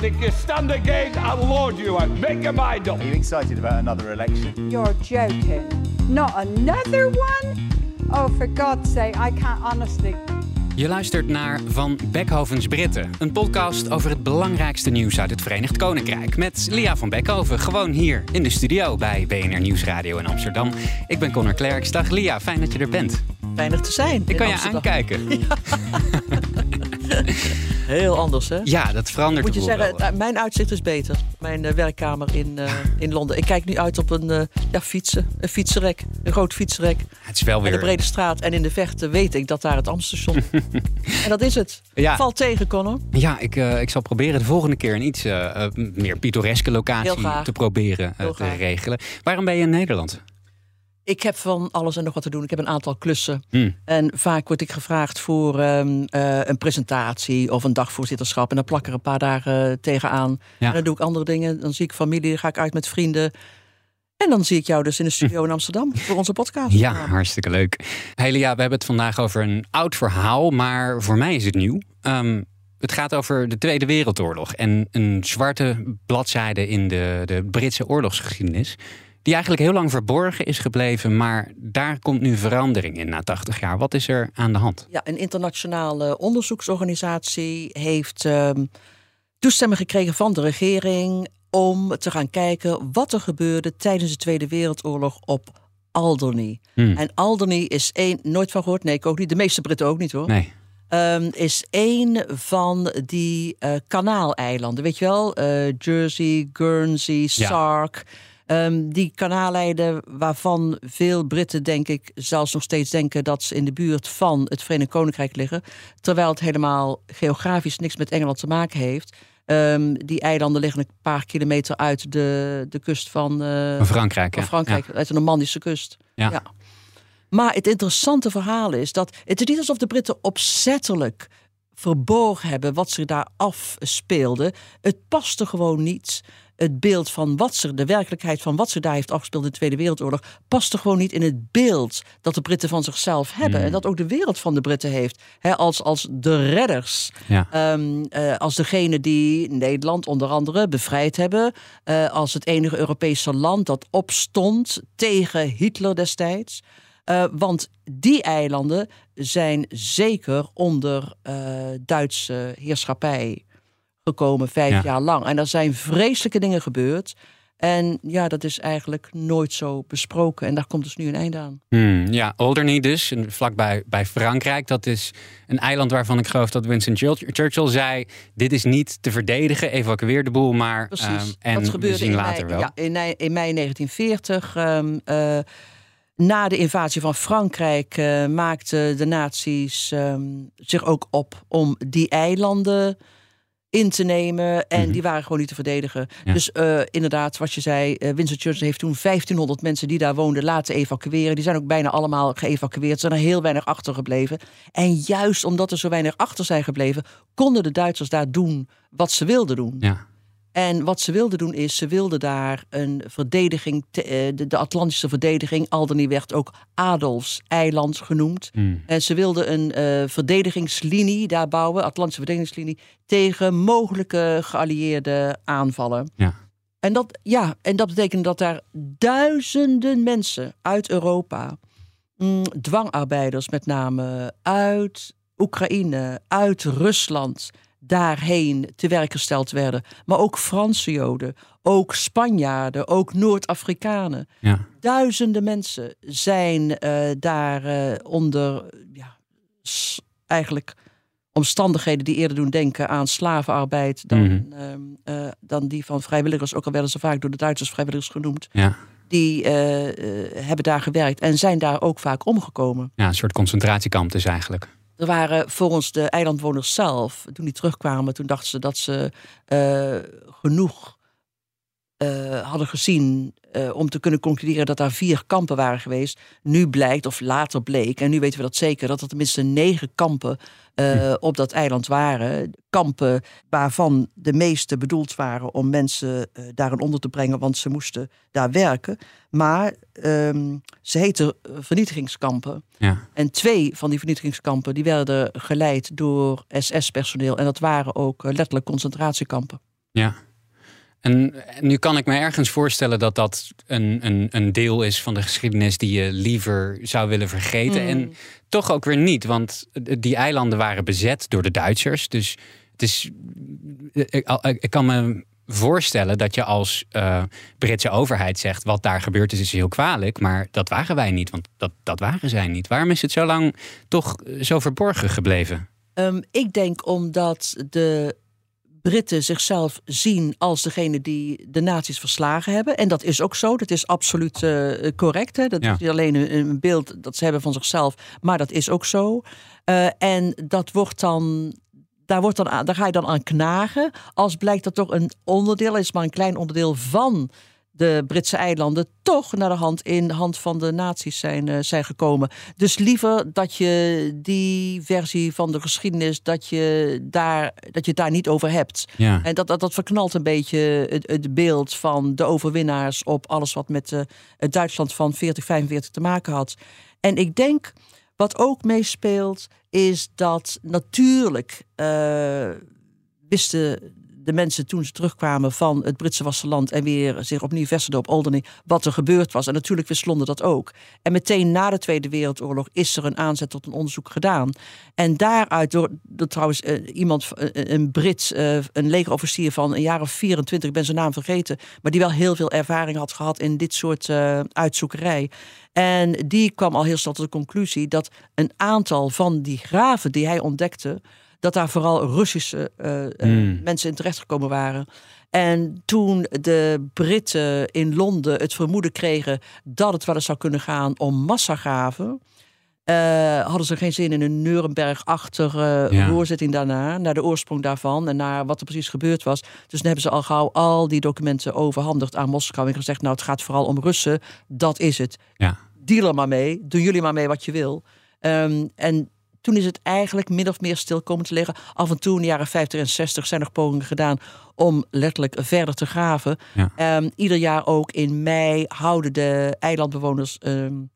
But if you stand again, I'll lord you out. Make your mind up. Are you excited about another election? You're joking. Not another one? Oh, for God's sake, I can't honestly. Je luistert naar Van Beckhovens Britten, een podcast over het belangrijkste nieuws uit het Verenigd Koninkrijk. Met Lia van Beckhoven, gewoon hier in de studio bij BNR Nieuwsradio in Amsterdam. Ik ben Connor Klerks. Dag Lia, fijn dat je er bent. Weinig te zijn. Ik kan je Amsterdam. aankijken. Heel anders, hè? Ja, dat verandert Moet je zeggen, wel. eh, mijn uitzicht is beter. Mijn eh, werkkamer in, eh, in Londen. Ik kijk nu uit op een eh, ja, fietsen, een fietsenrek. Een groot fietsenrek. Het is wel En de weer... brede straat. En in de verte weet ik dat daar het Amstelstation. en dat is het. Ja. Valt tegen, Connor. Ja, ik, ik zal proberen de volgende keer een iets meer pittoreske locatie te proberen te regelen. Waarom ben je in Nederland? Ik heb van alles en nog wat te doen. Ik heb een aantal klussen. Hmm. En vaak word ik gevraagd voor ehm, eh, een presentatie of een dagvoorzitterschap. En dan plak ik er een paar dagen eh, tegenaan. Ja. En dan doe ik andere dingen. Dan zie ik familie, dan ga ik uit met vrienden. En dan zie ik jou dus in de studio in Amsterdam voor onze podcast. Ja, hartstikke leuk. Hele ja, we hebben het vandaag over een oud verhaal, maar voor mij is het nieuw. Ehm, het gaat over de Tweede Wereldoorlog en een zwarte bladzijde in de, de Britse oorlogsgeschiedenis. Die eigenlijk heel lang verborgen is gebleven, maar daar komt nu verandering in na 80 jaar. Wat is er aan de hand? Ja, een internationale onderzoeksorganisatie heeft ehm, toestemming gekregen van de regering om te gaan kijken wat er gebeurde tijdens de Tweede Wereldoorlog op Alderney. Hmm. En Alderney is één, nooit van gehoord, nee, ik ook niet. De meeste Britten ook niet hoor. Nee. Ehm, is één van die eh, kanaaleilanden. Weet je wel? Eh, Jersey, Guernsey, Sark. Ehm, die kanaaleilanden waarvan veel Britten, denk ik, zelfs nog steeds denken dat ze in de buurt van het Verenigd Koninkrijk liggen. Terwijl het helemaal geografisch niks met Engeland te maken heeft. Ehm, die eilanden liggen een paar kilometer uit de, de kust van, eh, Van Frankrijk. van ja. Frankrijk, uit de Normandische kust. Ja. Ja. Maar het interessante verhaal is dat het is niet alsof de Britten opzettelijk verborgen hebben wat zich daar afspeelde. Het paste gewoon niet. Het beeld van wat zich, de werkelijkheid van wat zich daar heeft afgespeeld in de Tweede Wereldoorlog, paste gewoon niet in het beeld dat de Britten van zichzelf hebben. En dat ook de wereld van de Britten heeft. Als, als de redders. Ja. Ehm, eh, als degene die Nederland onder andere bevrijd hebben. eh, als het enige Europese land dat opstond tegen Hitler destijds. Eh, want die eilanden zijn zeker onder Duitse heerschappij gekomen, vijf Ja. jaar lang. En er zijn vreselijke dingen gebeurd. En ja, dat is eigenlijk nooit zo besproken. En daar komt dus nu een einde aan. Hmm, ja, Alderney dus, vlakbij bij Frankrijk. Dat is een eiland waarvan ik geloof dat Winston Churchill zei... dit is niet te verdedigen, evacueer de boel maar. Precies. ehm, en dat gebeurde we zien in later mei, wel. Ja, in, mei- in mei 1940. ehm, eh, na de invasie van Frankrijk eh, maakten de nazi's ehm, zich ook op om die eilanden in te nemen. En Mhm. die waren gewoon niet te verdedigen. Ja. Dus eh, inderdaad, wat je zei, eh, Winston Churchill heeft toen 1500 mensen die daar woonden laten evacueren. Die zijn ook bijna allemaal geëvacueerd. Er zijn er heel weinig achtergebleven. En juist omdat er zo weinig achter zijn gebleven, konden de Duitsers daar doen wat ze wilden doen. Ja. En wat ze wilden doen is, ze wilden daar een verdediging, te- eh, de, de Atlantische verdediging, Alderney werd ook Adolfs eiland genoemd. Hmm. En ze wilden een eh, verdedigingslinie daar bouwen, Atlantische verdedigingslinie, tegen mogelijke geallieerde aanvallen. Ja. En dat, ja, en dat betekent dat daar duizenden mensen uit Europa, mm, dwangarbeiders met name, uit Oekraïne, uit Rusland, daarheen te werk gesteld werden. Maar ook Franse Joden, ook Spanjaarden, ook Noord-Afrikanen. Ja. Duizenden mensen zijn eh, daar eh, onder ja, eigenlijk omstandigheden die eerder doen denken aan slavenarbeid dan, Mhm. ehm, eh, dan die van vrijwilligers. Ook al werden ze vaak door de Duitsers vrijwilligers genoemd. Ja. Die hebben daar gewerkt en zijn daar ook vaak omgekomen. ja, een soort concentratiekamp dus eigenlijk. Er waren volgens de eilandwoners zelf, toen die terugkwamen, toen dachten ze dat ze uh, genoeg uh, hadden gezien uh, om te kunnen concluderen dat daar vier kampen waren geweest. Nu blijkt, of later bleek, en nu weten we dat zeker, dat er tenminste negen kampen uh, op dat eiland waren. Kampen waarvan de meeste bedoeld waren om mensen uh, daarin onder te brengen, want ze moesten daar werken. Maar um, ze heten vernietigingskampen. Ja. En twee van die vernietigingskampen die werden geleid door SS-personeel. En dat waren ook letterlijk concentratiekampen. Ja. En nu kan ik me ergens voorstellen dat dat een, een, een deel is van de geschiedenis die je liever zou willen vergeten. En Hmm. toch ook weer niet, want die eilanden waren bezet door de Duitsers. Dus het is. Ik, ik kan me voorstellen dat je als uh, Britse overheid zegt: wat daar gebeurd is, is heel kwalijk. Maar dat waren wij niet, want dat, dat waren zij niet. Waarom is het zo lang toch zo verborgen gebleven? Um, ik denk omdat de Britten zichzelf zien als degene die de nazi's verslagen hebben. En dat is ook zo. Dat is absoluut uh, correct. Hè? Dat ja. is niet alleen een, een, beeld dat ze hebben van zichzelf, maar dat is ook zo. Uh, en dat wordt dan. Daar, wordt dan aan, daar ga je dan aan knagen. Als blijkt dat toch een onderdeel is, maar een klein onderdeel van de Britse eilanden toch naar de hand in de hand van de nazi's zijn, uh, zijn gekomen. Dus liever dat je die versie van de geschiedenis, dat je daar, dat je daar niet over hebt. Ja. En dat, dat, dat verknalt een beetje het, het beeld van de overwinnaars op alles wat met uh, het Duitsland van 40, 45 te maken had. En ik denk, wat ook meespeelt, is dat natuurlijk uh, wisten de mensen toen ze terugkwamen van het Britse vasteland en weer zich opnieuw vestigden op Alderney, wat er gebeurd was. En natuurlijk wist dat ook. En meteen na de Tweede Wereldoorlog is er een aanzet tot een onderzoek gedaan. En daaruit, door, door trouwens uh, iemand, uh, een Brit, uh, een legerofficier van een jaar of 24, ik ben zijn naam vergeten, maar die wel heel veel ervaring had gehad in dit soort uitzoekerij. En die kwam al heel snel tot de conclusie dat een aantal van die graven die hij ontdekte, dat daar vooral Russische uh, mm. mensen in terechtgekomen waren. En toen de Britten in Londen het vermoeden kregen dat het wel eens zou kunnen gaan om massagraven. Uh, hadden ze geen zin in een Nuremberg-achtige uh, ja. hoorzitting daarna, naar de oorsprong daarvan en naar wat er precies gebeurd was. Dus dan hebben ze al gauw al die documenten overhandigd aan Moskou en gezegd: Nou, het gaat vooral om Russen, dat is het. Ja. Deal er maar mee, doen jullie maar mee wat je wil. Um, en toen is het eigenlijk min of meer stil komen te liggen. Af en toe in de jaren 50 en 60 zijn er pogingen gedaan om letterlijk verder te graven. Ja. Um, ieder jaar ook in mei houden de eilandbewoners um,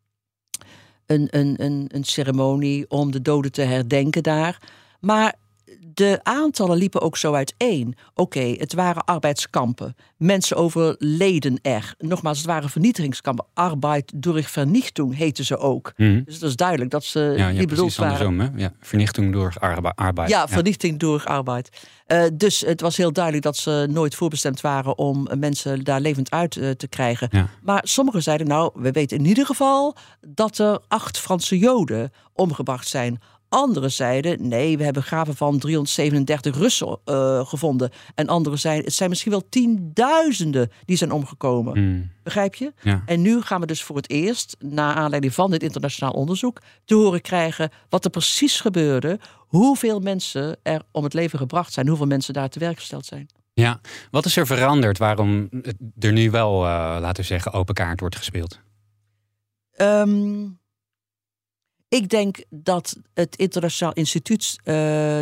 een, een, een, een ceremonie om de doden te herdenken daar. Maar de aantallen liepen ook zo uiteen. Oké, okay, het waren arbeidskampen. Mensen overleden er. Nogmaals, het waren vernietigingskampen. Arbeid durch Vernichtung heten ze ook. Mm. Dus het is duidelijk dat ze ja, niet ja, bedoeld waren. Andersom, hè? Ja, vernichting door arbeid. Ja, vernichting door arbeid. Uh, dus het was heel duidelijk dat ze nooit voorbestemd waren om mensen daar levend uit uh, te krijgen. Maar sommigen zeiden, nou, we weten in ieder geval dat er acht Franse Joden omgebracht zijn. Anderen zeiden, nee, we hebben graven van 337 Russen uh, gevonden. En anderen zeiden, het zijn misschien wel tienduizenden die zijn omgekomen. Mm. Begrijp je? Ja. En nu gaan we dus voor het eerst, na aanleiding van dit internationaal onderzoek, te horen krijgen wat er precies gebeurde. Hoeveel mensen er om het leven gebracht zijn. Hoeveel mensen daar te werk gesteld zijn. Ja, wat is er veranderd waarom er nu wel, uh, laten we zeggen, open kaart wordt gespeeld? Um, ik denk dat het Internationaal Instituut uh,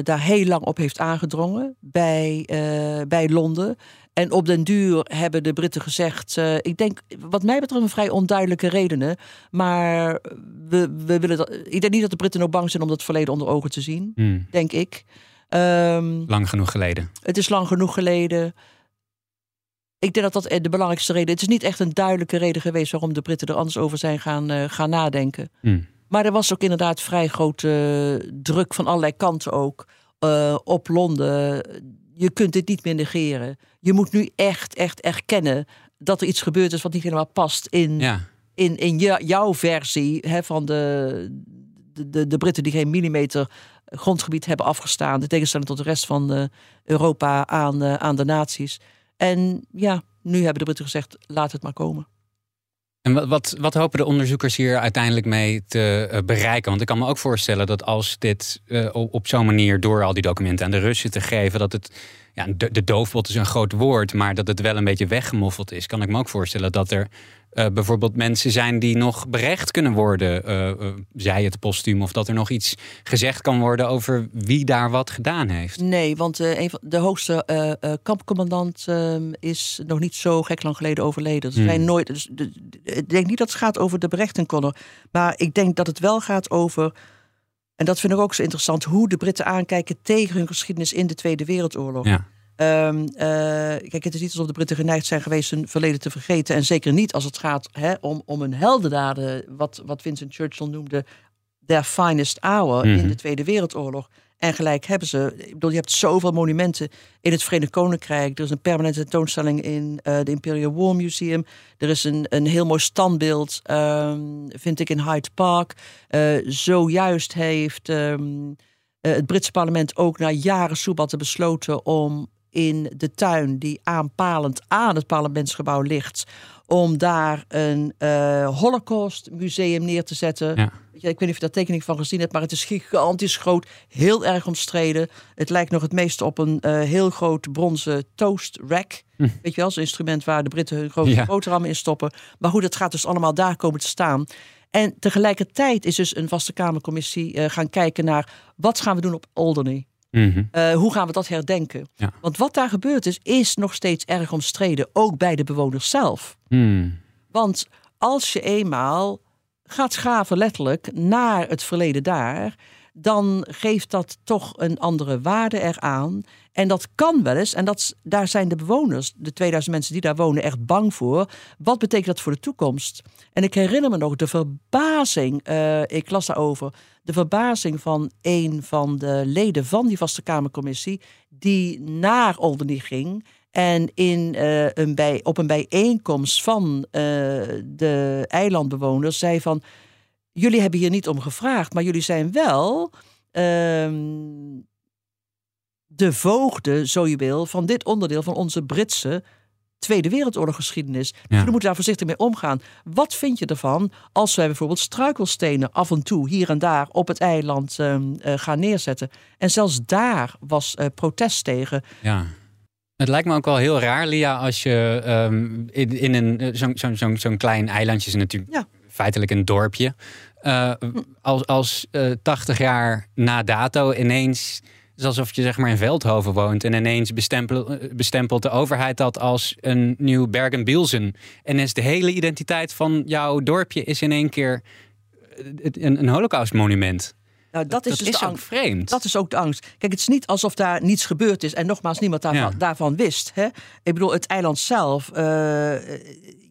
daar heel lang op heeft aangedrongen bij, uh, bij Londen. En op den duur hebben de Britten gezegd, uh, ik denk wat mij betreft een vrij onduidelijke redenen. Maar we, we willen dat, ik denk niet dat de Britten ook bang zijn om dat verleden onder ogen te zien, hmm. denk ik. Um, lang genoeg geleden. Het is lang genoeg geleden. Ik denk dat dat de belangrijkste reden is. Het is niet echt een duidelijke reden geweest waarom de Britten er anders over zijn gaan, gaan nadenken. Hmm. Maar er was ook inderdaad vrij grote druk van allerlei kanten ook uh, op Londen. Je kunt dit niet meer negeren. Je moet nu echt, echt erkennen dat er iets gebeurd is wat niet helemaal past in, ja. in, in jouw versie hè, van de, de, de, Britten die geen millimeter grondgebied hebben afgestaan. De tegenstelling tot de rest van uh, Europa aan, uh, aan de naties. En ja, nu hebben de Britten gezegd, laat het maar komen. En wat, wat, wat, hopen de onderzoekers hier uiteindelijk mee te uh, bereiken? Want ik kan me ook voorstellen dat als dit uh, op zo'n manier door al die documenten aan de Russen te geven, dat het ja, de, de doofpot is een groot woord, maar dat het wel een beetje weggemoffeld is, kan ik me ook voorstellen dat er uh, bijvoorbeeld mensen zijn die nog berecht kunnen worden, uh, uh, zij het postuum, of dat er nog iets gezegd kan worden over wie daar wat gedaan heeft. Nee, want een van de hoogste kampcommandant ehm, is nog niet zo gek lang geleden overleden. Dus hmm. nooit, dus, de, ik denk niet dat het gaat over de berechten konden, maar ik denk dat het wel gaat over. En dat vind ik ook zo interessant, hoe de Britten aankijken tegen hun geschiedenis in de Tweede Wereldoorlog. Ja. Um, uh, kijk, het is niet alsof de Britten geneigd zijn geweest hun verleden te vergeten. En zeker niet als het gaat hè, om, om een heldendaden, wat, wat Vincent Churchill noemde, their finest hour in de Tweede Wereldoorlog. En gelijk hebben ze. Ik bedoel, je hebt zoveel monumenten in het Verenigd Koninkrijk. Er is een permanente tentoonstelling in uh, de Imperial War Museum. Er is een, een heel mooi standbeeld, um, vind ik, in Hyde Park. Uh, zojuist heeft um, het Britse parlement ook na jaren soebatten besloten om in de tuin die aanpalend aan het parlementsgebouw ligt, om daar een uh, Holocaust museum neer te zetten. Ja. Ik weet niet of je daar tekening van gezien hebt, maar het is gigantisch groot, heel erg omstreden. Het lijkt nog het meest op een uh, heel groot bronzen toast rack. Hm. Weet je wel, zo'n instrument waar de Britten hun grote ja. boterhammen in stoppen. Maar hoe dat gaat dus allemaal daar komen te staan. En tegelijkertijd is dus een vaste Kamercommissie uh, gaan kijken naar wat gaan we doen op Alderney. Mm -hmm. uh, hoe gaan we dat herdenken? Ja. Want wat daar gebeurd is, is nog steeds erg omstreden, ook bij de bewoners zelf. Mm. Want als je eenmaal gaat schaven letterlijk naar het verleden daar, dan geeft dat toch een andere waarde eraan. En dat kan wel eens, en dat, daar zijn de bewoners, de 2000 mensen die daar wonen, echt bang voor. Wat betekent dat voor de toekomst? En ik herinner me nog de verbazing, uh, ik las daarover, de verbazing van een van de leden van die Vaste Kamercommissie, die naar Alderney ging. En in, uh, een bij, op een bijeenkomst van uh, de eilandbewoners zei van... jullie hebben hier niet om gevraagd, maar jullie zijn wel uh, de voogden, zo je wil, van dit onderdeel van onze Britse Tweede Wereldoorloggeschiedenis. Dus Ja. we moeten daar voorzichtig mee omgaan. Wat vind je ervan als wij bijvoorbeeld struikelstenen af en toe hier en daar op het eiland ehm, eh, gaan neerzetten? En zelfs daar was eh, protest tegen. Ja. Het lijkt me ook wel heel raar, Lia, als je ehm, in, in een eh, zo'n zo'n zo'n zo'n klein eilandje is natuurlijk Ja. feitelijk een dorpje. Uh, als als uh, 80 jaar na dato ineens, is alsof je zeg maar in Veldhoven woont en ineens bestempel, bestempelt de overheid dat als een nieuw Bergen-Belsen. En is de hele identiteit van jouw dorpje is in één keer eh, een, een holocaustmonument. Nou, dat, is, dat dus is ook angst. vreemd. Dat is ook de angst. Kijk, het is niet alsof daar niets gebeurd is. En nogmaals, niemand daarvan, Ja. daarvan wist. Hè? Ik bedoel, het eiland zelf. eh,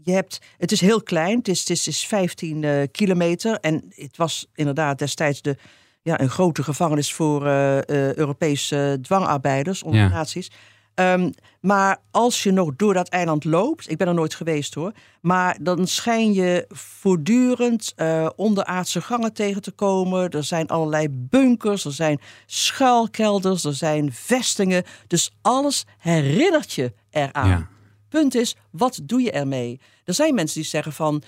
je hebt, het is heel klein. Het is, het is, het is 15 eh, kilometer. En het was inderdaad destijds de, ja, een grote gevangenis voor eh, eh, Europese dwangarbeiders onder Ja. Ehm, maar als je nog door dat eiland loopt, ik ben er nooit geweest hoor, maar dan schijn je voortdurend eh, onderaardse gangen tegen te komen. Er zijn allerlei bunkers, er zijn schuilkelders, er zijn vestingen. Dus alles herinnert je eraan. Ja. Punt is, wat doe je ermee? Er zijn mensen die zeggen van,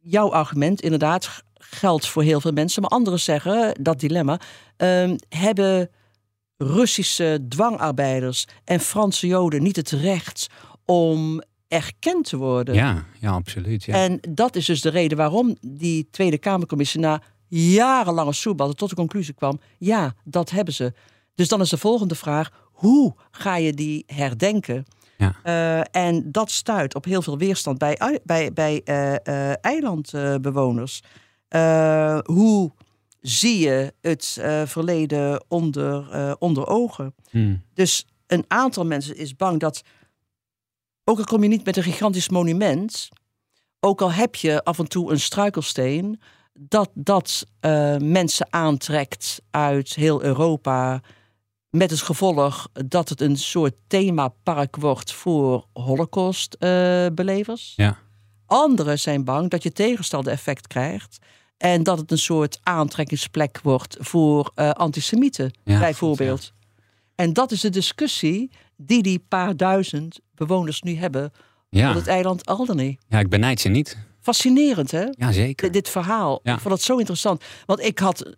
jouw argument inderdaad geldt voor heel veel mensen, maar anderen zeggen, dat dilemma, ehm, hebben Russische dwangarbeiders en Franse Joden niet het recht om erkend te worden. Ja, ja, absoluut. Ja. En dat is dus de reden waarom die Tweede Kamercommissie na jarenlange soebatten tot de conclusie kwam: ja, dat hebben ze. Dus dan is de volgende vraag: hoe ga je die herdenken? Ja. Eh, en dat stuit op heel veel weerstand bij, bij, bij eh, eh, eilandbewoners. Eh, hoe zie je het eh, verleden onder, eh, onder ogen? Hmm. Dus een aantal mensen is bang dat, ook al kom je niet met een gigantisch monument, ook al heb je af en toe een struikelsteen, dat dat mensen aantrekt uit heel Europa. Met het gevolg dat het een soort themapark wordt voor Holocaust-belevers. Ja. Anderen zijn bang dat je tegenstelde effect krijgt. En dat het een soort aantrekkingsplek wordt voor eh, antisemieten, Ja, bijvoorbeeld. En dat is de discussie die die paar duizend bewoners nu hebben Ja. Op het eiland Alderney. Ja, ik benijd ze niet. Fascinerend, hè? Ja, zeker. D- dit verhaal. Ik vond het zo interessant. Want ik had,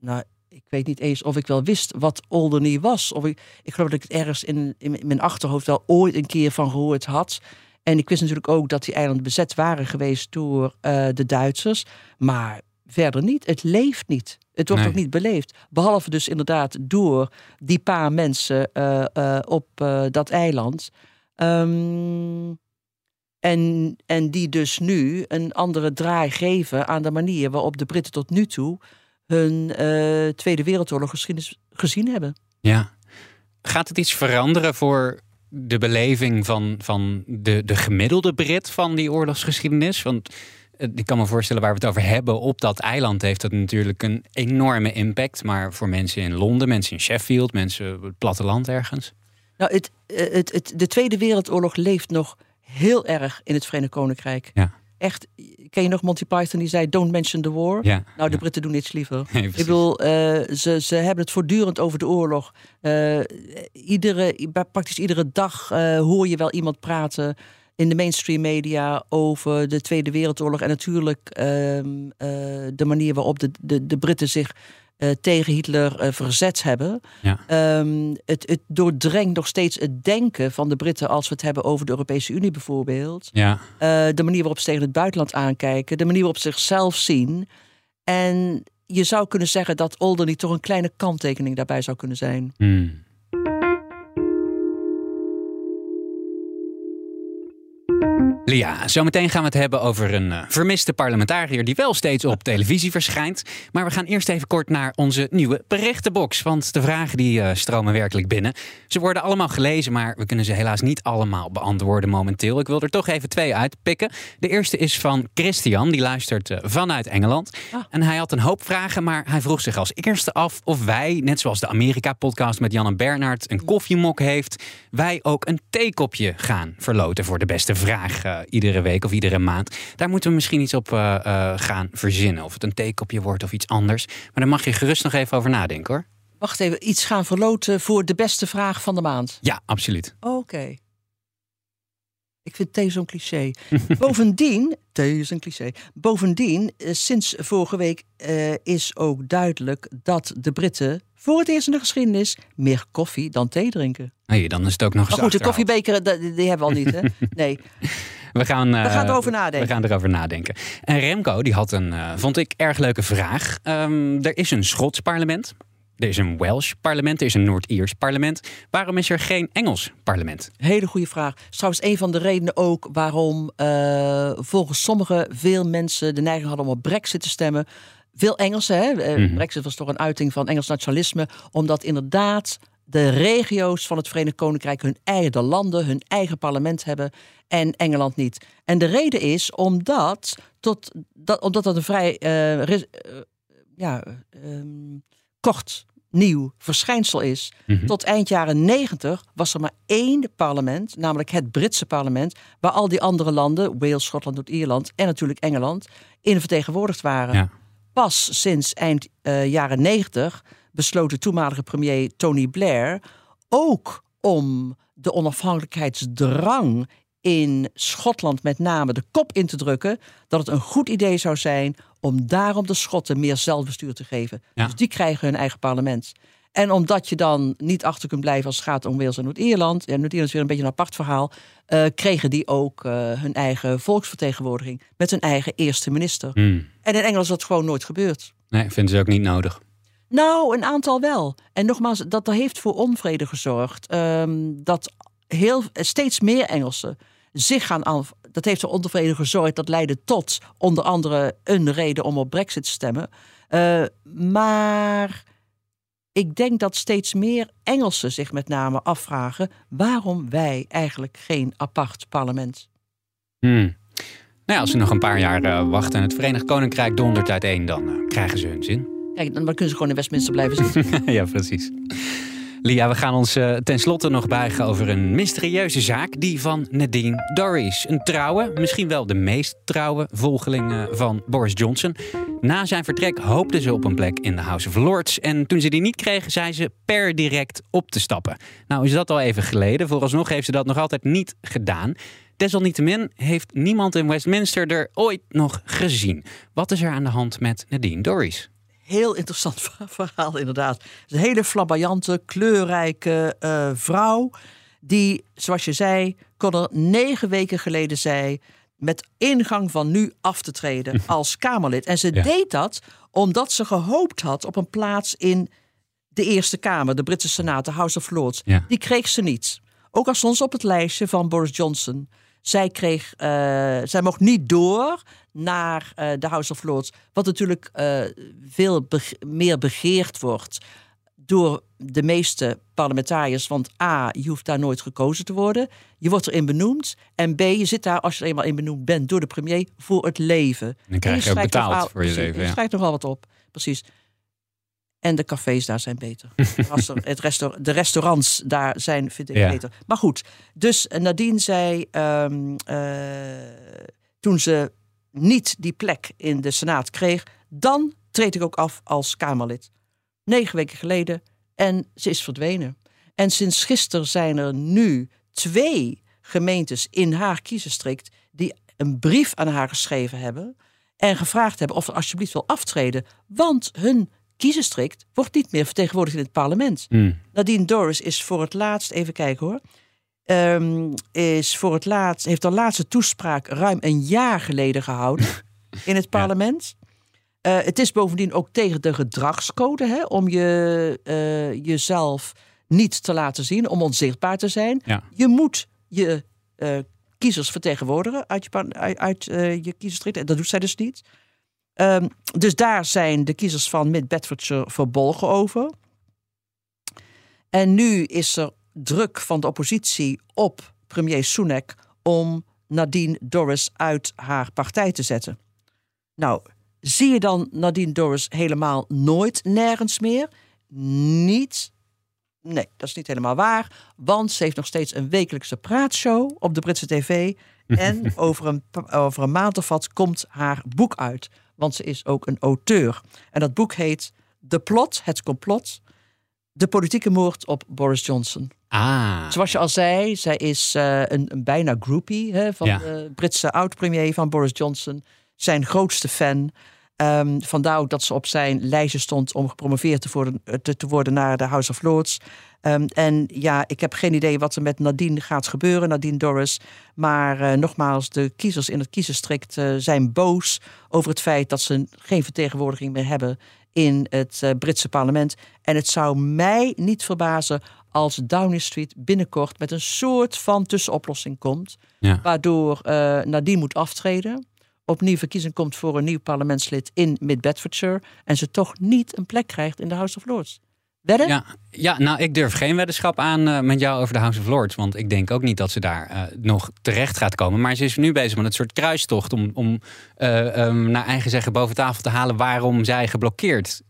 nou, ik weet niet eens of ik wel wist wat Alderney was. Of ik, ik geloof dat ik het ergens in, in mijn achterhoofd wel ooit een keer van gehoord had. En ik wist natuurlijk ook dat die eilanden bezet waren geweest door eh, de Duitsers. Maar verder niet. Het leeft niet. Het wordt Nee. ook niet beleefd. Behalve dus inderdaad door die paar mensen eh, eh, op dat eiland. Ehm, en, en die dus nu een andere draai geven aan de manier waarop de Britten tot nu toe hun Tweede Wereldoorlog geschiedenis gezien hebben. Ja. Gaat het iets veranderen voor de beleving van, van de, de gemiddelde Brit van die oorlogsgeschiedenis? Want eh, ik kan me voorstellen waar we het over hebben op dat eiland heeft dat natuurlijk een enorme impact. Maar voor mensen in Londen, mensen in Sheffield, mensen op het platteland ergens. Nou, het, eh, het, het, de Tweede Wereldoorlog leeft nog heel erg in het Verenigd Koninkrijk. Ja. Echt, ken je nog Monty Python die zei, don't mention the war? Ja, Nou, de ja. Britten doen niets liever. Nee, Ik bedoel, eh, ze, ze hebben het voortdurend over de oorlog. Eh, iedere, praktisch iedere dag eh, hoor je wel iemand praten in de mainstream media over de Tweede Wereldoorlog. En natuurlijk ehm, eh, de manier waarop de, de, de Britten zich eh, tegen Hitler eh, verzet hebben. Ja. Ehm, het, het doordrengt nog steeds het denken van de Britten als we het hebben over de Europese Unie bijvoorbeeld. Ja, Eh, de manier waarop ze tegen het buitenland aankijken, de manier waarop ze zichzelf zien. En je zou kunnen zeggen dat Alderney toch een kleine kanttekening daarbij zou kunnen zijn. Hmm. Lia, zometeen gaan we het hebben over een eh, vermiste parlementariër die wel steeds op televisie verschijnt. Maar we gaan eerst even kort naar onze nieuwe berichtenbox. Want de vragen die eh, stromen werkelijk binnen. Ze worden allemaal gelezen, maar we kunnen ze helaas niet allemaal beantwoorden momenteel. Ik wil er toch even twee uitpikken. De eerste is van Christian, die luistert eh, vanuit Engeland. Ah. En hij had een hoop vragen, maar hij vroeg zich als eerste af of wij, net zoals de Amerika-podcast met Jan en Bernard, een koffiemok heeft, wij ook een theekopje gaan verloten voor de beste vraag eh, iedere week of iedere maand. Daar moeten we misschien iets op eh, eh, gaan verzinnen. Of het een theekopje wordt of iets anders. Maar daar mag je gerust nog even over nadenken hoor. Wacht even, iets gaan verloten voor de beste vraag van de maand. Ja, absoluut. Oké. Ik vind thee zo'n cliché. Bovendien, thee is een cliché. Bovendien, eh, sinds vorige week eh, is ook duidelijk dat de Britten voor het eerst in de geschiedenis meer koffie dan thee drinken. Nee, dan is het ook nog eens Maar goed, de koffiebeker, die, die hebben we al niet, hè? Nee. We gaan, eh, gaan erover nadenken. We gaan erover nadenken. En Remco, die had een, eh, vond ik, erg leuke vraag. Ehm, er is een Schots parlement. Er is een Welsh parlement. Er is een Noord-Iers parlement. Waarom is er geen Engels parlement? Hele goede vraag. Is trouwens een van de redenen ook waarom eh, volgens sommigen veel mensen de neiging hadden om op Brexit te stemmen. Veel Engelsen, hè? Eh, Mhm. Brexit was toch een uiting van Engels nationalisme, omdat inderdaad de regio's van het Verenigd Koninkrijk hun eigen landen, hun eigen parlement hebben en Engeland niet. En de reden is omdat, tot, dat, omdat dat een vrij ris- eh, ja, ehm, kort nieuw verschijnsel is. Mhm. Tot eind jaren 90 was er maar één parlement, namelijk het Britse parlement, waar al die andere landen, Wales, Schotland, Noord-Ierland en natuurlijk Engeland, in vertegenwoordigd waren. Ja. Pas sinds eind eh, jaren 90 besloot de toenmalige premier Tony Blair ook om de onafhankelijkheidsdrang in Schotland met name de kop in te drukken dat het een goed idee zou zijn om daarom de Schotten meer zelfbestuur te geven. Ja. Dus die krijgen hun eigen parlement. En omdat je dan niet achter kunt blijven als het gaat om Wales en Noord-Ierland, en Noord-Ierland is weer een beetje een apart verhaal, eh, kregen die ook eh, hun eigen volksvertegenwoordiging met hun eigen eerste minister. Hmm. En in Engeland is dat gewoon nooit gebeurd. Nee, vinden ze ook niet nodig. Nou, een aantal wel. En nogmaals, dat heeft voor onvrede gezorgd. ehm, dat heel, steeds meer Engelsen zich gaan aan. Dat heeft voor onvrede gezorgd. Dat leidde tot onder andere een reden om op Brexit te stemmen. Eh, maar ik denk dat steeds meer Engelsen zich met name afvragen waarom wij eigenlijk geen apart parlement. Hmm. Nou ja, als ze nog een paar jaar eh, wachten en het Verenigd Koninkrijk dondert uiteen, dan eh, krijgen ze hun zin. Kijk, dan kunnen ze gewoon in Westminster blijven zitten. ja, precies. Lia, we gaan ons uh, tenslotte nog buigen over een mysterieuze zaak. Die van Nadine Dorries. Een trouwe, misschien wel de meest trouwe volgeling uh, van Boris Johnson. Na zijn vertrek hoopte ze op een plek in de House of Lords. En toen ze die niet kreeg, zei ze per direct op te stappen. Nou is dat al even geleden. Vooralsnog heeft ze dat nog altijd niet gedaan. Desalniettemin heeft niemand in Westminster er ooit nog gezien. Wat is er aan de hand met Nadine Dorries? Heel interessant verhaal, inderdaad. Een hele flamboyante, kleurrijke uh, vrouw. Die, zoals je zei, kon er negen weken geleden zei. met ingang van nu af te treden als Kamerlid. En ze deed dat omdat ze gehoopt had op een plaats in de Eerste Kamer, de Britse Senaat, de House of Lords. Ja. Die kreeg ze niet. Ook al stond ze op het lijstje van Boris Johnson. Zij, kreeg, uh, zij mocht niet door naar uh, de House of Lords. Wat natuurlijk uh, veel meer begeerd wordt door de meeste parlementariërs. Want A, je hoeft daar nooit gekozen te worden. Je wordt erin benoemd. En B, je zit daar, als je er eenmaal in benoemd bent door de premier, voor het leven. Dan krijg je, je ook betaald voor je leven. Je ja. schrijft nogal wat op, precies. En de cafés daar zijn beter. het restaur de restaurants daar zijn, vind ik, Ja. beter. Maar goed, dus Nadine zei ehm, eh, toen ze niet die plek in de Senaat kreeg, dan treed ik ook af als Kamerlid. Negen weken geleden en ze is verdwenen. En sinds gisteren zijn er nu twee gemeentes in haar kiesdistrict die een brief aan haar geschreven hebben en gevraagd hebben of ze alsjeblieft wil aftreden, want hun kiesdistrict wordt niet meer vertegenwoordigd in het parlement. Hmm. Nadine Dorris is voor het laatst, even kijken hoor, ehm, is voor het laatst, heeft haar laatste toespraak ruim een jaar geleden gehouden in het parlement. Uh, het is bovendien ook tegen de gedragscode hè, om je, uh, jezelf niet te laten zien, om onzichtbaar te zijn. Ja. Je moet je uh, kiezers vertegenwoordigen uit je, uit, je. En dat doet zij dus niet. Um, dus daar zijn de kiezers van Mid-Bedfordshire verbolgen over. En nu is er druk van de oppositie op premier Sunak om Nadine Dorris uit haar partij te zetten. Nou, zie je dan Nadine Dorris helemaal nooit nergens meer? Niet. Nee, dat is niet helemaal waar. Want ze heeft nog steeds een wekelijkse praatshow op de Britse tv. En over een, over een maand of wat komt haar boek uit. Want ze is ook een auteur. En dat boek heet De Plot, het complot. De politieke moord op Boris Johnson. Ah. Zoals je al zei, zij is uh, een, een, bijna groupie hè, van Ja. de Britse oud-premier van Boris Johnson. Zijn grootste fan. Um, vandaar ook dat ze op zijn lijstje stond om gepromoveerd te worden, te, te worden naar de House of Lords. Um, en ja, ik heb geen idee wat er met Nadine gaat gebeuren, Nadine Dorris. Maar uh, nogmaals, de kiezers in het kiezerstrikt uh, zijn boos over het feit dat ze geen vertegenwoordiging meer hebben in het uh, Britse parlement. En het zou mij niet verbazen als Downing Street binnenkort met een soort van tussenoplossing komt. Ja. Waardoor Nadine moet aftreden opnieuw verkiezing komt voor een nieuw parlementslid in Mid-Bedfordshire en ze toch niet een plek krijgt in de House of Lords. Ja, ja, nou, ik durf geen weddenschap aan uh, met jou over de House of Lords. Want ik denk ook niet dat ze daar uh, nog terecht gaat komen. Maar ze is nu bezig met een soort kruistocht om, om uh, um, naar eigen zeggen boven tafel te halen waarom zij geblokkeerd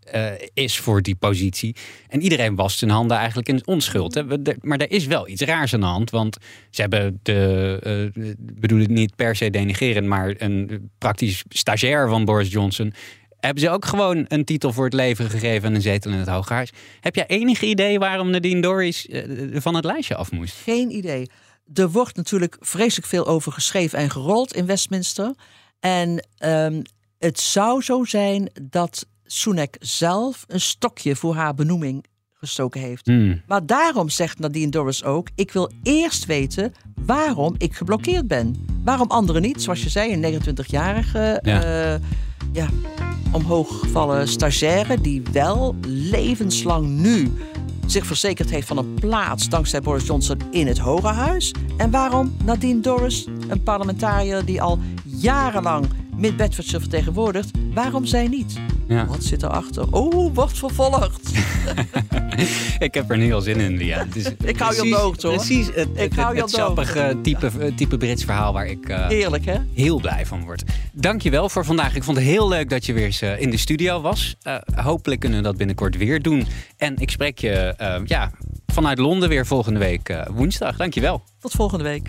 is voor die positie. En iedereen wast zijn handen eigenlijk in onschuld. Hè. Maar er is wel iets raars aan de hand. Want ze hebben de, bedoel het niet per se denigerend, maar een praktisch stagiair van Boris Johnson hebben ze ook gewoon een titel voor het leven gegeven en een zetel in het Hooghuis. Heb jij enig idee waarom Nadine Dorries uh, van het lijstje af moest? Geen idee. Er wordt natuurlijk vreselijk veel over geschreven en gerold in Westminster. En um, het zou zo zijn dat Sunak zelf een stokje voor haar benoeming gestoken heeft. Hmm. Maar daarom zegt Nadine Dorris ook: ik wil eerst weten waarom ik geblokkeerd ben. Waarom anderen niet? Zoals je zei, een 29-jarige. Ja. Uh, ja, omhooggevallen stagiaire die wel levenslang nu zich verzekerd heeft van een plaats dankzij Boris Johnson in het Hoge Huis. En waarom Nadine Dorris, een parlementariër die al jarenlang Mid-Bedfordshire vertegenwoordigt, waarom zij niet? Ja. Wat zit erachter? Oh, wordt vervolgd. ik heb er nu al zin in, Lia. Het is Ik hou je op de precies- hoogte, hoor. Precies het, Ik het, hou je het sappige type, eh, type Brits verhaal waar ik eh, hè? heel blij van word. Dankjewel voor vandaag. Ik vond het heel leuk dat je weer eens eh, in de studio was. Hopelijk kunnen we dat binnenkort weer doen. En ik spreek je ja, vanuit Londen weer volgende week woensdag. Dankjewel. Tot volgende week.